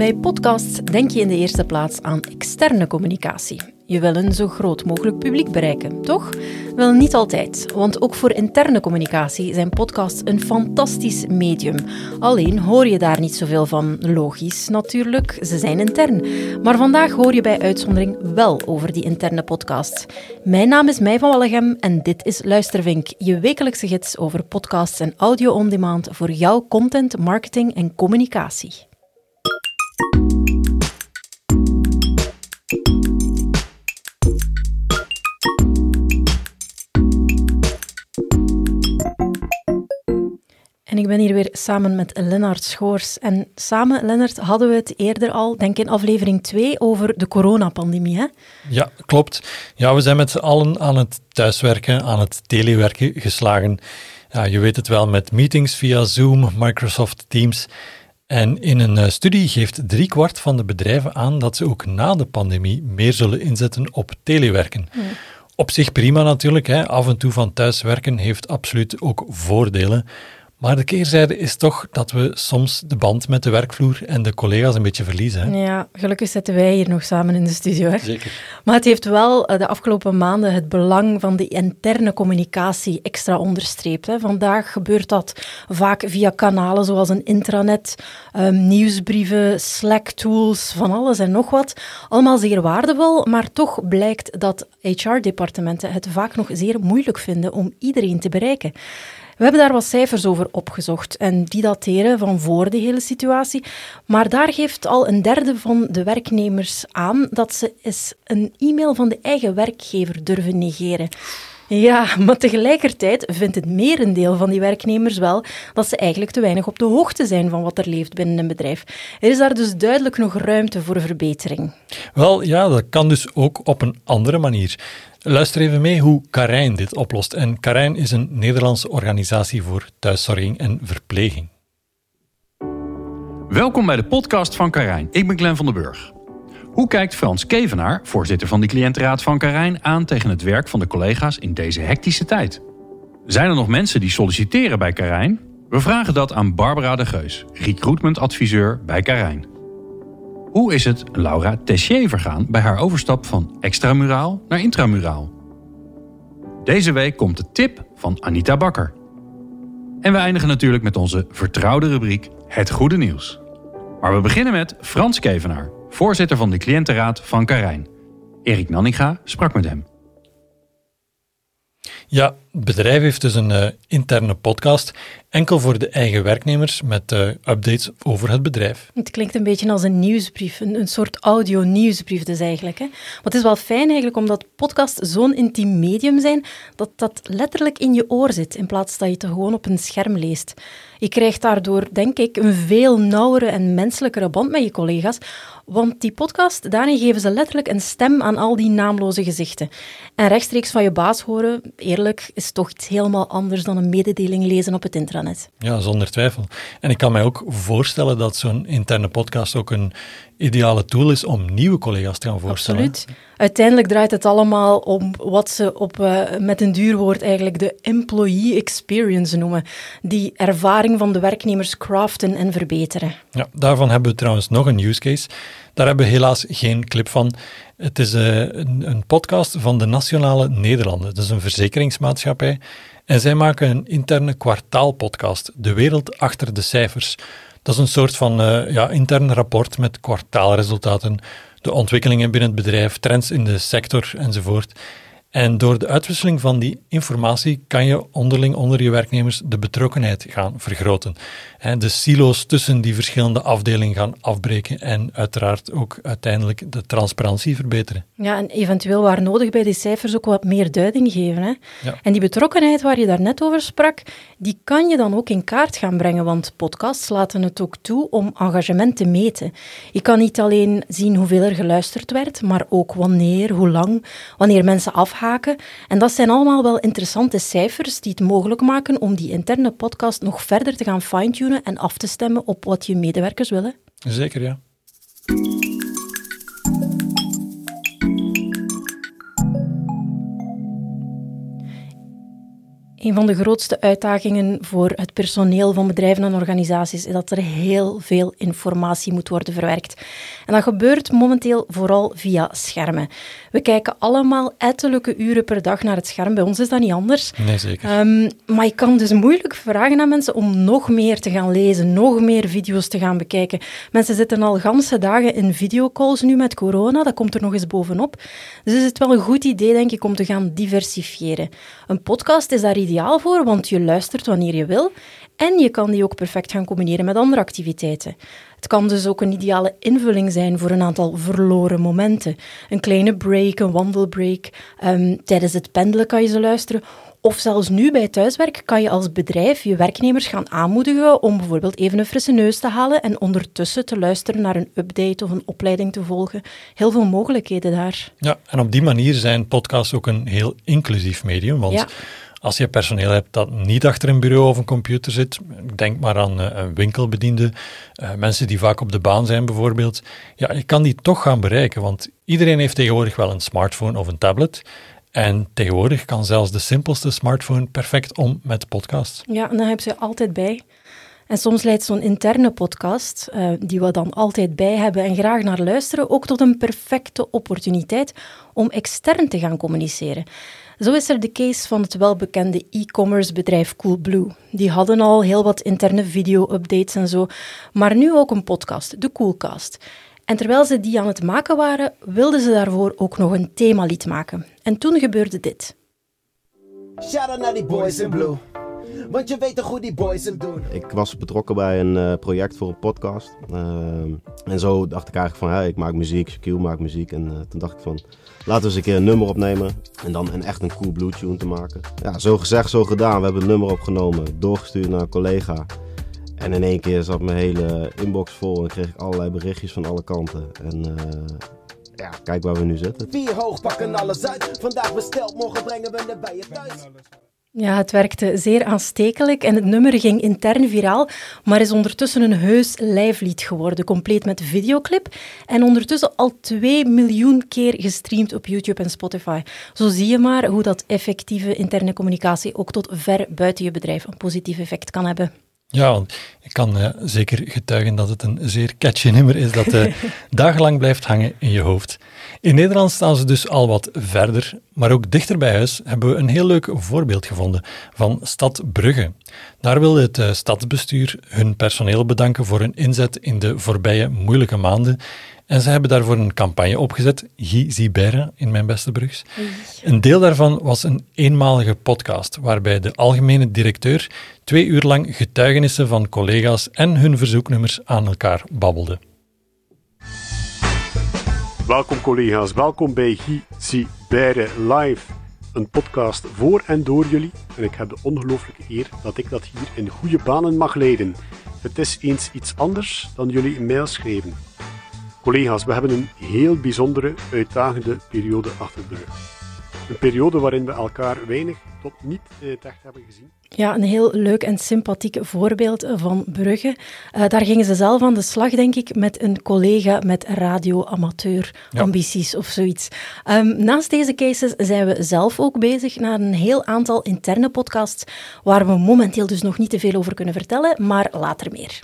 Bij podcasts denk je in de eerste plaats aan externe communicatie. Je wil een zo groot mogelijk publiek bereiken, toch? Wel niet altijd, want ook voor interne communicatie zijn podcasts een fantastisch medium. Alleen hoor je daar niet zoveel van. Logisch natuurlijk, ze zijn intern. Maar vandaag hoor je bij uitzondering wel over die interne podcasts. Mijn naam is Mij van Wallegem en dit is Luistervink, je wekelijkse gids over podcasts en audio on demand voor jouw content, marketing en communicatie. Ben hier weer samen met Lennart Schoors. En samen, Lennart, hadden we het eerder al, denk ik in aflevering 2, over de coronapandemie. Hè? Ja, klopt. Ja, we zijn met z'n allen aan het thuiswerken, aan het telewerken geslagen. Ja, je weet het wel, met meetings via Zoom, Microsoft Teams. En in een eh, studie geeft driekwart van de bedrijven aan dat ze ook na de pandemie meer zullen inzetten op telewerken. Op zich prima natuurlijk, hè. af en toe van thuiswerken heeft absoluut ook voordelen. Maar de keerzijde is toch dat we soms de band met de werkvloer en de collega's een beetje verliezen. Hè? Ja, gelukkig zitten wij hier nog samen in de studio. Hè? Zeker. Maar het heeft wel eh, de afgelopen maanden het belang van de interne communicatie extra onderstreept. Hè? Vandaag gebeurt dat vaak via kanalen zoals een intranet, um, nieuwsbrieven, Slack-tools, van alles en nog wat. Allemaal zeer waardevol, maar toch blijkt dat HR-departementen het vaak nog zeer moeilijk vinden om iedereen te bereiken. We hebben daar wat cijfers over opgezocht en die dateren van voor de hele situatie. Maar daar geeft al een derde van de werknemers aan dat ze eens een e-mail van de eigen werkgever durven negeren. Ja, maar tegelijkertijd vindt het merendeel van die werknemers wel dat ze eigenlijk te weinig op de hoogte zijn van wat er leeft binnen een bedrijf. Er is daar dus duidelijk nog ruimte voor verbetering. Wel, ja, dat kan dus ook op een andere manier. Luister even mee hoe Karijn dit oplost. En Karijn is een Nederlandse organisatie voor thuiszorging en verpleging. Welkom bij de podcast van Karijn. Ik ben Glenn van den Burg. Hoe kijkt Frans Kevenaar, voorzitter van de cliëntenraad van Karijn, aan tegen het werk van de collega's in deze hectische tijd? Zijn er nog mensen die solliciteren bij Karijn? We vragen dat aan Barbara de Geus, recruitmentadviseur bij Karijn. Hoe is het Laura Tessier vergaan bij haar overstap van extramuraal naar intramuraal? Deze week komt de tip van Anita Bakker. En we eindigen natuurlijk met onze vertrouwde rubriek Het Goede Nieuws. Maar we beginnen met Frans Kevenaar, voorzitter van de cliëntenraad van Karijn. Erik Nanninga sprak met hem. Ja, het bedrijf heeft dus een uh, interne podcast, enkel voor de eigen werknemers, met uh, updates over het bedrijf. Het klinkt een beetje als een nieuwsbrief, een, een soort audio-nieuwsbrief dus eigenlijk. Hè? Maar het is wel fijn eigenlijk, omdat podcasts zo'n intiem medium zijn, dat dat letterlijk in je oor zit, in plaats dat je het gewoon op een scherm leest. Je krijgt daardoor, denk ik, een veel nauwere en menselijkere band met je collega's, want die podcast, daarin geven ze letterlijk een stem aan al die naamloze gezichten. En rechtstreeks van je baas horen, eerlijk, is toch iets helemaal anders dan een mededeling lezen op het intranet. Ja, zonder twijfel. En ik kan mij ook voorstellen dat zo'n interne podcast ook een ideale tool is om nieuwe collega's te gaan voorstellen. Absoluut. Uiteindelijk draait het allemaal om wat ze op, uh, met een duur woord eigenlijk de employee experience noemen. Die ervaring van de werknemers craften en verbeteren. Ja, daarvan hebben we trouwens nog een use case. Daar hebben we helaas geen clip van. Het is uh, een, een, podcast van de Nationale Nederlanden. Dat is een verzekeringsmaatschappij. En zij maken een interne kwartaalpodcast, De Wereld Achter de Cijfers. Dat is een soort van uh, ja, intern rapport met kwartaalresultaten, de ontwikkelingen binnen het bedrijf, trends in de sector enzovoort. En door de uitwisseling van die informatie kan je onderling onder je werknemers de betrokkenheid gaan vergroten. De silo's tussen die verschillende afdelingen gaan afbreken en uiteraard ook uiteindelijk de transparantie verbeteren. Ja, en eventueel waar nodig bij die cijfers ook wat meer duiding geven. Hè? Ja. En die betrokkenheid waar je daar net over sprak, die kan je dan ook in kaart gaan brengen, want podcasts laten het ook toe om engagement te meten. Je kan niet alleen zien hoeveel er geluisterd werd, maar ook wanneer, hoe lang, wanneer mensen afhaken en dat zijn allemaal wel interessante cijfers die het mogelijk maken om die interne podcast nog verder te gaan fine-tunen en af te stemmen op wat je medewerkers willen. Zeker, ja. Een van de grootste uitdagingen voor het personeel van bedrijven en organisaties is dat er heel veel informatie moet worden verwerkt. En dat gebeurt momenteel vooral via schermen. We kijken allemaal ettelijke uren per dag naar het scherm. Bij ons is dat niet anders. Nee, zeker. Um, maar je kan dus moeilijk vragen aan mensen om nog meer te gaan lezen, nog meer video's te gaan bekijken. Mensen zitten al ganse dagen in videocalls nu met corona. Dat komt er nog eens bovenop. Dus is het wel een goed idee, denk ik, om te gaan diversifiëren. Een podcast is daar ideaal voor, want je luistert wanneer je wil en je kan die ook perfect gaan combineren met andere activiteiten. Het kan dus ook een ideale invulling zijn voor een aantal verloren momenten. Een kleine break, een wandelbreak. Um, tijdens het pendelen kan je ze luisteren. Of zelfs nu bij thuiswerk kan je als bedrijf je werknemers gaan aanmoedigen om bijvoorbeeld even een frisse neus te halen en ondertussen te luisteren naar een update of een opleiding te volgen. Heel veel mogelijkheden daar. Ja, en op die manier zijn podcasts ook een heel inclusief medium, want ja. Als je personeel hebt dat niet achter een bureau of een computer zit, denk maar aan uh, een winkelbediende, uh, mensen die vaak op de baan zijn bijvoorbeeld, ja, je kan die toch gaan bereiken, want iedereen heeft tegenwoordig wel een smartphone of een tablet. En tegenwoordig kan zelfs de simpelste smartphone perfect om met podcast. Ja, en dan heb je altijd bij. En soms leidt zo'n interne podcast, uh, die we dan altijd bij hebben en graag naar luisteren, ook tot een perfecte opportuniteit om extern te gaan communiceren. Zo is er de case van het welbekende e-commerce bedrijf Coolblue. Die hadden al heel wat interne video-updates en zo, maar nu ook een podcast, de Coolcast. En terwijl ze die aan het maken waren, wilden ze daarvoor ook nog een themalied maken. En toen gebeurde dit. Shout out boys in blue. Want je weet toch hoe die boys het doen. Ik was betrokken bij een uh, project voor een podcast. Uh, en zo dacht ik eigenlijk van, hey, ik maak muziek, Shaquille maakt muziek. En uh, toen dacht ik van, laten we eens een keer een nummer opnemen. En dan een, echt een cool blue tune te maken. Ja, zo gezegd, zo gedaan. We hebben een nummer opgenomen, doorgestuurd naar een collega. En in één keer zat mijn hele inbox vol en kreeg ik allerlei berichtjes van alle kanten. En ja, kijk waar we nu zitten. Vier hoog pakken alles uit. Vandaag besteld, morgen brengen we het bij je thuis. Ja, het werkte zeer aanstekelijk en het nummer ging intern viraal, maar is ondertussen een heus lijflied geworden, compleet met videoclip en ondertussen al 2 miljoen keer gestreamd op YouTube en Spotify. Zo zie je maar hoe dat effectieve interne communicatie ook tot ver buiten je bedrijf een positief effect kan hebben. Ja, want ik kan uh, zeker getuigen dat het een zeer catchy nummer is dat uh, dagenlang blijft hangen in je hoofd. In Nederland staan ze dus al wat verder, maar ook dichter bij huis hebben we een heel leuk voorbeeld gevonden van Stad Brugge. Daar wilde het uh, stadsbestuur hun personeel bedanken voor hun inzet in de voorbije moeilijke maanden en ze hebben daarvoor een campagne opgezet, Guy Zibera in mijn beste Brugs. Een deel daarvan was een eenmalige podcast, waarbij de algemene directeur twee uur lang getuigenissen van collega's en hun verzoeknummers aan elkaar babbelde. Welkom collega's, welkom bij Zibera Live. Een podcast voor en door jullie. En ik heb de ongelooflijke eer dat ik dat hier in goede banen mag leiden. Het is eens iets anders dan jullie een mail schrijven. Collega's, we hebben een heel bijzondere, uitdagende periode achter de rug. Een periode waarin we elkaar weinig tot niet echt hebben gezien. Ja, een heel leuk en sympathiek voorbeeld van Brugge. Uh, daar gingen ze zelf aan de slag, denk ik, met een collega met radio-amateur-ambities ja. of zoiets. Um, naast deze cases zijn we zelf ook bezig naar een heel aantal interne podcasts, waar we momenteel dus nog niet te veel over kunnen vertellen, maar later meer.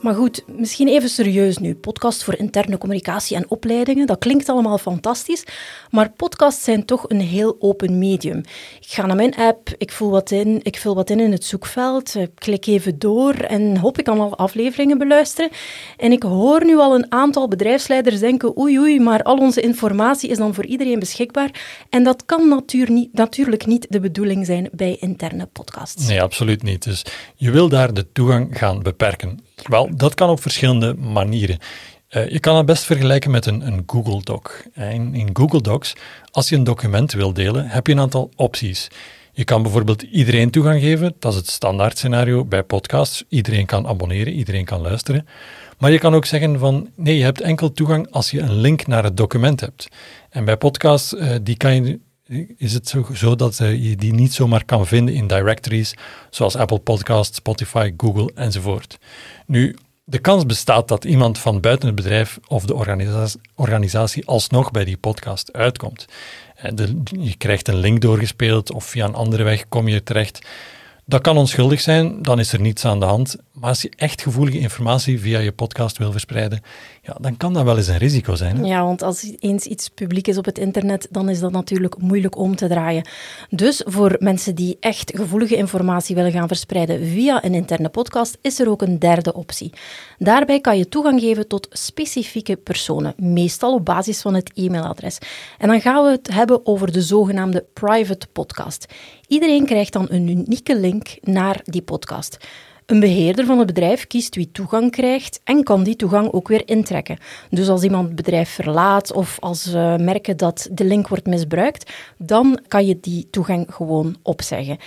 Maar goed, misschien even serieus nu. Podcast voor interne communicatie en opleidingen, dat klinkt allemaal fantastisch. Maar podcasts zijn toch een heel open medium. Ik ga naar mijn app, ik vul wat in, ik vul wat in in het zoekveld, ik klik even door en hoop ik kan al afleveringen beluisteren. En ik hoor nu al een aantal bedrijfsleiders denken, oei oei, maar al onze informatie is dan voor iedereen beschikbaar. En dat kan niet, natuurlijk niet de bedoeling zijn bij interne podcasts. Nee, absoluut niet. Dus je wil daar de toegang gaan beperken. Wel, dat kan op verschillende manieren. Uh, je kan het best vergelijken met een, een Google Doc. In, in, Google Docs, als je een document wil delen, heb je een aantal opties. Je kan bijvoorbeeld iedereen toegang geven, dat is het standaard scenario bij podcasts. Iedereen kan abonneren, iedereen kan luisteren. Maar je kan ook zeggen van, nee, je hebt enkel toegang als je een link naar het document hebt. En bij podcasts, uh, die kan je is het zo, dat uh, je die niet zomaar kan vinden in directories zoals Apple Podcasts, Spotify, Google enzovoort. Nu, De kans bestaat dat iemand van buiten het bedrijf of de organisatie, organisatie alsnog bij die podcast uitkomt. Eh, de, je krijgt een link doorgespeeld of via een andere weg kom je terecht dat kan onschuldig zijn, dan is er niets aan de hand. Maar als je echt gevoelige informatie via je podcast wil verspreiden, ja, dan kan dat wel eens een risico zijn. Hè? Ja, want als eens iets publiek is op het internet, dan is dat natuurlijk moeilijk om te draaien. Dus voor mensen die echt gevoelige informatie willen gaan verspreiden via een interne podcast, is er ook een derde optie. Daarbij kan je toegang geven tot specifieke personen, meestal op basis van het e-mailadres. En dan gaan we het hebben over de zogenaamde private podcast. Iedereen krijgt dan een unieke link naar die podcast. Een beheerder van het bedrijf kiest wie toegang krijgt en kan die toegang ook weer intrekken. Dus als iemand het bedrijf verlaat of als ze merken dat de link wordt misbruikt, dan kan je die toegang gewoon opzeggen.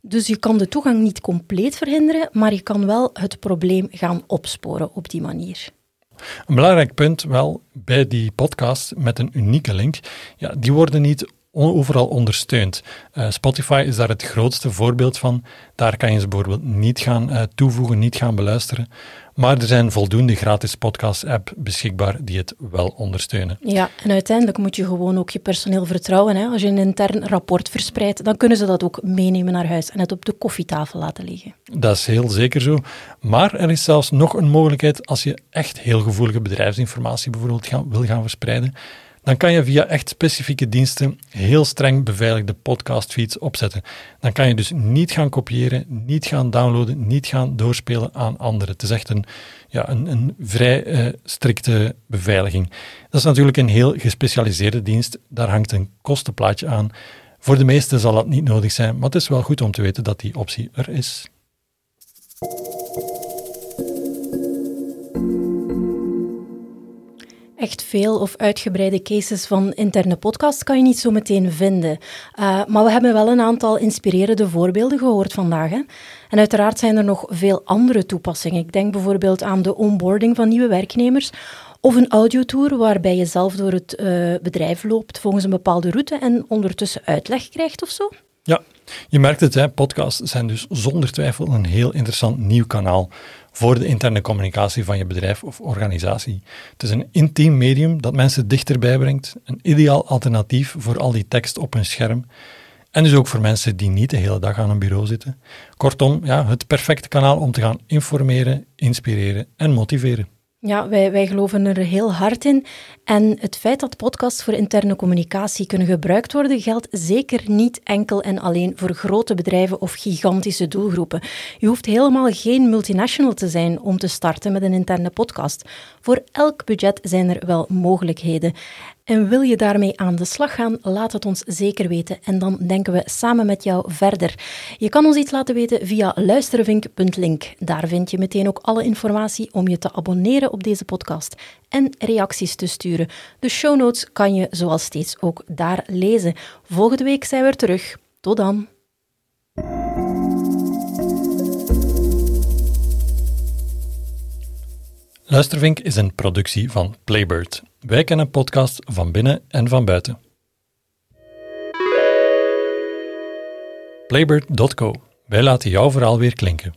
Dus je kan de toegang niet compleet verhinderen, maar je kan wel het probleem gaan opsporen op die manier. Een belangrijk punt wel bij die podcast met een unieke link, ja, die worden niet overal ondersteunt. Uh, Spotify is daar het grootste voorbeeld van. Daar kan je ze bijvoorbeeld niet gaan uh, toevoegen, niet gaan beluisteren. Maar er zijn voldoende gratis podcast-app beschikbaar die het wel ondersteunen. Ja, en uiteindelijk moet je gewoon ook je personeel vertrouwen. Hè? Als je een intern rapport verspreidt, dan kunnen ze dat ook meenemen naar huis en het op de koffietafel laten liggen. Dat is heel zeker zo. Maar er is zelfs nog een mogelijkheid als je echt heel gevoelige bedrijfsinformatie bijvoorbeeld gaan, wil gaan verspreiden dan kan je via echt specifieke diensten heel streng beveiligde podcastfeeds opzetten. Dan kan je dus niet gaan kopiëren, niet gaan downloaden, niet gaan doorspelen aan anderen. Het is echt een, ja, een, een vrij uh, strikte beveiliging. Dat is natuurlijk een heel gespecialiseerde dienst. Daar hangt een kostenplaatje aan. Voor de meesten zal dat niet nodig zijn, maar het is wel goed om te weten dat die optie er is. Echt veel of uitgebreide cases van interne podcasts kan je niet zo meteen vinden. Uh, maar we hebben wel een aantal inspirerende voorbeelden gehoord vandaag. Hè? En uiteraard zijn er nog veel andere toepassingen. Ik denk bijvoorbeeld aan de onboarding van nieuwe werknemers of een audiotour waarbij je zelf door het uh, bedrijf loopt volgens een bepaalde route en ondertussen uitleg krijgt of zo. Ja, je merkt het, hè, podcasts zijn dus zonder twijfel een heel interessant nieuw kanaal voor de interne communicatie van je bedrijf of organisatie. Het is een intiem medium dat mensen dichterbij brengt, een ideaal alternatief voor al die tekst op hun scherm. En dus ook voor mensen die niet de hele dag aan een bureau zitten. Kortom, ja, het perfecte kanaal om te gaan informeren, inspireren en motiveren. Ja, wij, wij geloven er heel hard in. En het feit dat podcasts voor interne communicatie kunnen gebruikt worden, geldt zeker niet enkel en alleen voor grote bedrijven of gigantische doelgroepen. Je hoeft helemaal geen multinational te zijn om te starten met een interne podcast. Voor elk budget zijn er wel mogelijkheden. En wil je daarmee aan de slag gaan, laat het ons zeker weten en dan denken we samen met jou verder. Je kan ons iets laten weten via luistervink.link. Daar vind je meteen ook alle informatie om je te abonneren op deze podcast en reacties te sturen. De show notes kan je zoals steeds ook daar lezen. Volgende week zijn we er terug. Tot dan. Luistervink is een productie van Playbird. Wij kennen podcast van binnen en van buiten. Playbird.co. Wij laten jouw verhaal weer klinken.